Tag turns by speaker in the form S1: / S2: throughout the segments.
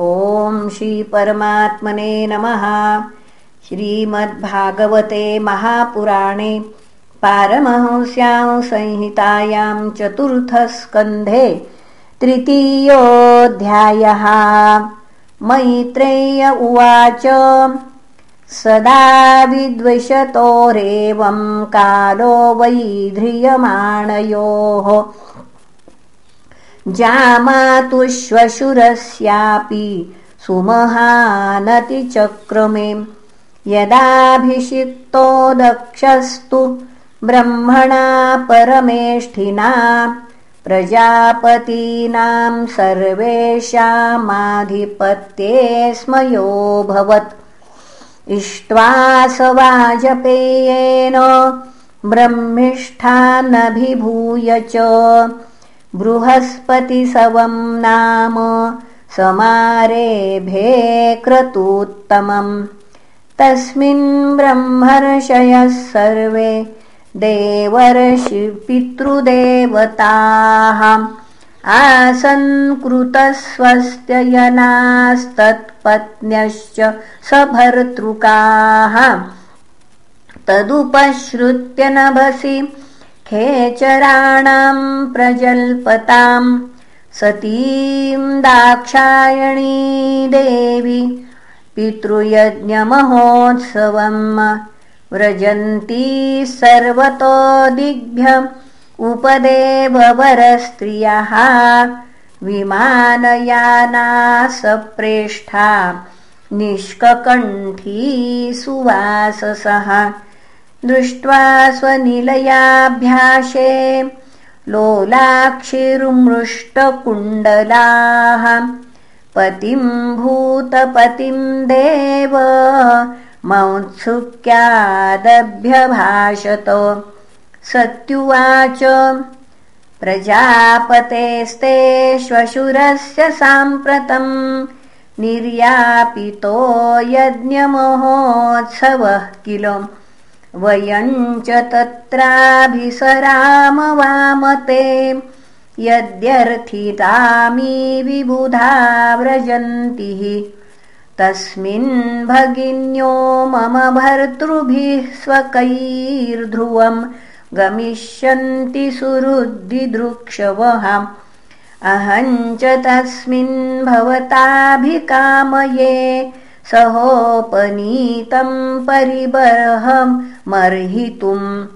S1: ॐ श्रीपरमात्मने नमः। श्रीमद्भागवते महापुराणे पारमहंस्यां संहितायां चतुर्थस्कन्धे तृतीयोऽध्यायः। मैत्रेय उवाच सदा विद्विषतोरेवं कालो वैध्रियमाणयोः जामातुश्वशुरस्यापि सुमहानतिचक्रमे। यदाभिषिक्तो दक्षस्तु ब्रह्मणा परमेष्ठिना प्रजापतीनां सर्वेषामाधिपत्ये स्मयोऽभवत् इष्ट्वा स वाजपेयेन ब्रह्मिष्ठानभिभूय च बृहस्पतिसवं नाम समारेभे क्रतूत्तमम् तस्मिन् ब्रह्मर्षयः सर्वे देवर्षि पितृदेवताः आसन्कृतस्वस्त्ययनास्तत्पत्न्यश्च सभर्तृकाः। तदुपश्रुत्य नभसि खेचराणां प्रजल्पतां सतीं दाक्षायणी देवी पितृयज्ञमहोत्सवम् व्रजन्ती सर्वतो दिग्भ्य उपदेववरस्त्रियः विमानयाना सप्रेष्ठा निष्ककण्ठी सुवाससः दृष्ट्वा स्वनिलयाभ्यासे लोलाक्षिर्मृष्टकुण्डलाः। पतिं भूतपतिं देव मौत्सुक्यादभ्यभाषत। सत्युवाच प्रजापतेस्ते श्वशुरस्य साम्प्रतम् निर्यापितो यज्ञमहोत्सवः किल वयञ्च तत्राभिसराम वामते यद्यर्थितामी विबुधा व्रजन्तिः। तस्मिन् भगिन्यो मम भर्तृभिः स्वकैर्ध्रुवम् गमिष्यन्ति सुहृद्दिदृक्षवः अहञ्च तस्मिन् भवताभिकामये सहोपनीतं परिबर्हं मर्हितुम्।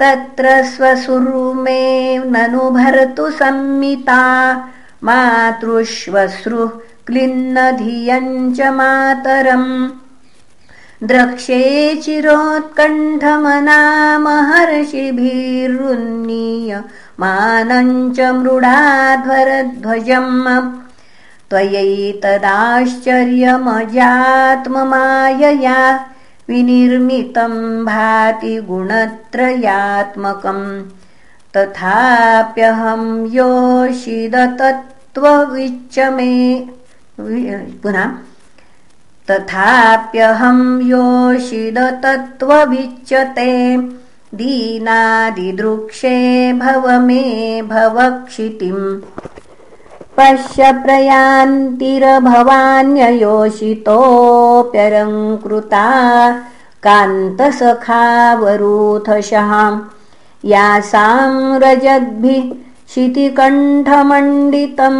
S1: तत्र स्वसुरुमे ननु भर्तु संमिता। मातृश्वश्रुः क्लिन्नधियञ्च मातरम्। द्रक्षे चिरोत्कण्ठमनामहर्षिभिरुन्नीय मानञ्च मृडाध्वरध्वजम्। त्वयैतदाश्चर्यमजात्ममायया विनिर्मितं भाति गुणत्रयात्मकम्। तथाप्यहं मे पुनः। तथाप्यहं योषिदतत्त्वविच्यते दीनादिदृक्षे भव मे भवक्षितिम् पश्य प्रयान्तिरभवान्ययोषितोऽप्यरङ्कृता कान्तसखावरूथशः। यासां रजद्भिः शितिकण्ठमण्डितं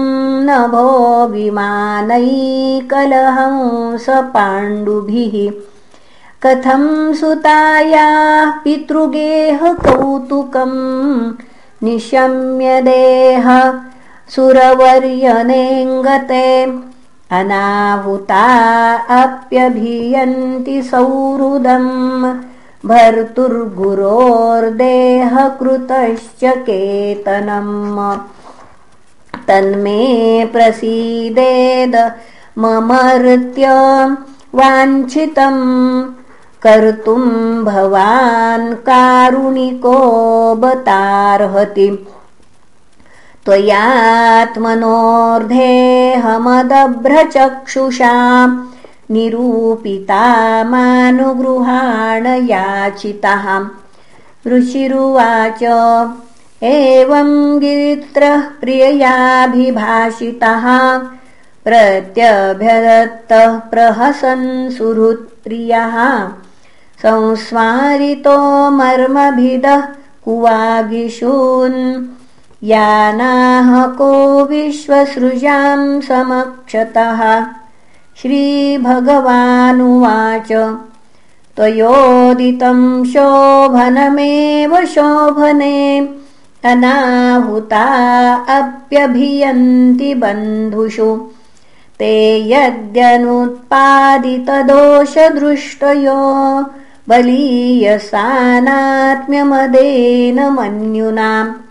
S1: नभो विमानैकलहंसपाण्डुभिः। कथं सुतायाः पितृगेहकौतुकम् निशम्यदेह सुरवर्यनेङ्गते अनाहुता अप्यभियन्ति सौहृदम् भर्तुर्गुरोर्देहकृतश्च केतनम् तन्मे प्रसीदेद ममर्त्य वाञ्छितम् कर्तुम् भवान् कारुणिकोऽवतार्हति त्वयात्मनोर्धेहमदभ्रचक्षुषा निरूपितामानुगृहाण याचितः। ऋषिरुवाच एवं गित्रः प्रिययाभिभाषितः। प्रत्यभ्यदत्तः प्रहसन् सुहृत्प्रियः संस्मारितो मर्मभिदः कुवागिषून् यानाहको विश्वसृजां समक्षतः। श्रीभगवानुवाच। त्वयोदितं शोभनमेव शोभने अनाहुता अप्यभियन्ति बन्धुषु। ते यद्यनुत्पादितदोषदृष्टयो बलीयसानात्म्यमदेन मन्युनाम्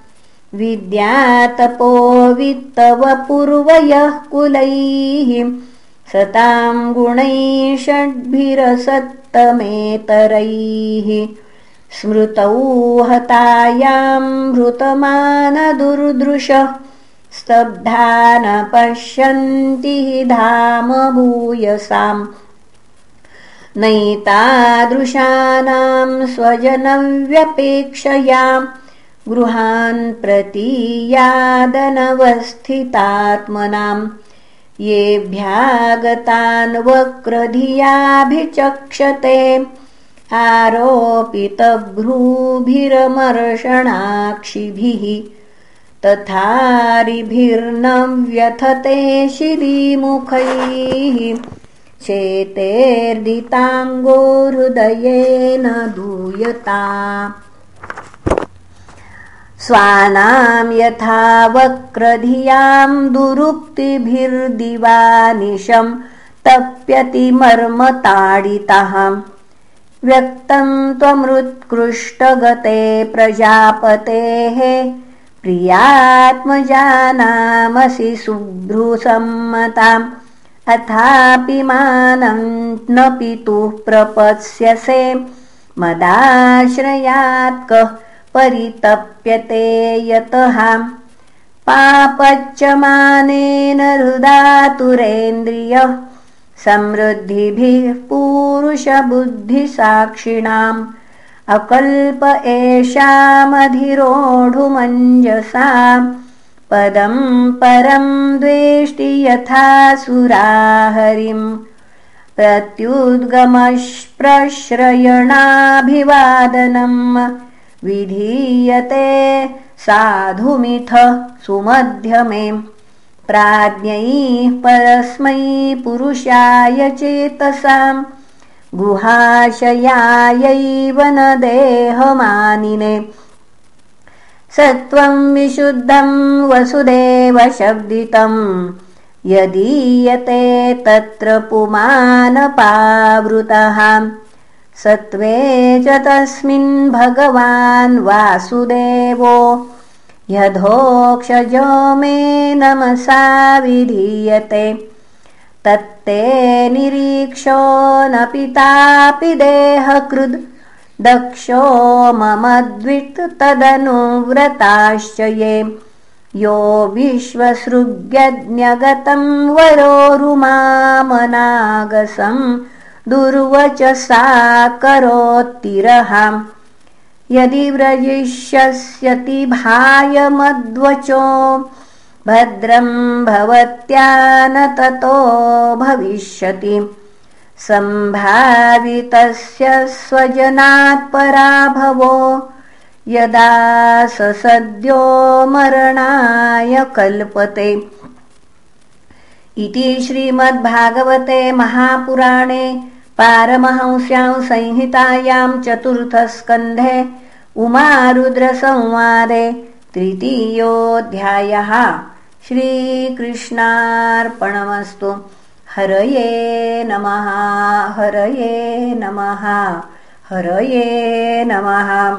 S1: विद्यातपो वित्तवपूर्वयः कुलैः सतां गुणैः षड्भिरसत्तमेतरैः स्मृतौ हतायां हृतमानदुर्दृशः स्तब्धा न पश्यन्ति धाम भूयसाम् नैतादृशानां स्वजनव्यपेक्षयाम् गृहान् प्रतीयादनवस्थितात्मनाम् येभ्यागतान् वक्रधियाभिचक्षते आरोपितभ्रूभिरमर्षणाक्षिभिः तथारिभिर्न व्यथते शिरीमुखैः चेतेर्दिताङ्गो हृदयेन दूयता स्वानां यथा वक्रधियां दुरुक्तिभिर्दिवानिशं तप्यति मर्मताडितः। व्यक्तं त्वमृत्कृष्टगते प्रजापतेः। प्रियात्मजानामसि शुभ्रुसम्मताम् अथापि मानं न पितुः प्रपत्स्यसे मदाश्रयात् कः परितप्यते यतः। पापच्यमानेन हृदातुरेन्द्रियः समृद्धिभिः पूरुषबुद्धिसाक्षिणाम्। अकल्प एषामधिरोढुमञ्जसा। पदं परं द्वेष्टि यथा सुराहरिम्। प्रत्युद्गमश्प्रश्रयणाभिवादनम् विधीयते साधुमिथ सुमध्यमे प्राज्ञैः परस्मै पुरुषाय चेतसाम् गुहाशयायैव न देहमानिने। सत्त्वं विशुद्धं वसुदेवशब्दितम् यदीयते तत्र पुमानपावृतः सत्त्वे च तस्मिन् भगवान् वासुदेवो यथोक्षजो मे नमसा विधीयते। तत्ते निरीक्षो न पितापि देहकृद्। दक्षो मम द्वित् तदनुव्रताश्च ये यो विश्वसृग्यज्ञगतं वरोरुमामनागसम् दुर्वचसा करोत्तिरहाम्। यदि व्रजिष्यस्यति भायमद्वचो भद्रं भवत्या न ततो भविष्यति। सम्भावितस्य स्वजनात् पराभवो यदा स सद्यो मरणाय कल्पते। इति श्रीमद्भागवते महापुराणे पारमहंस्यां संहितायां चतुर्थस्कन्धे उमारुद्रसंवादे तृतीयोऽध्यायः। श्रीकृष्णार्पणमस्तु। हरये नमः हरये नमः हरये नमः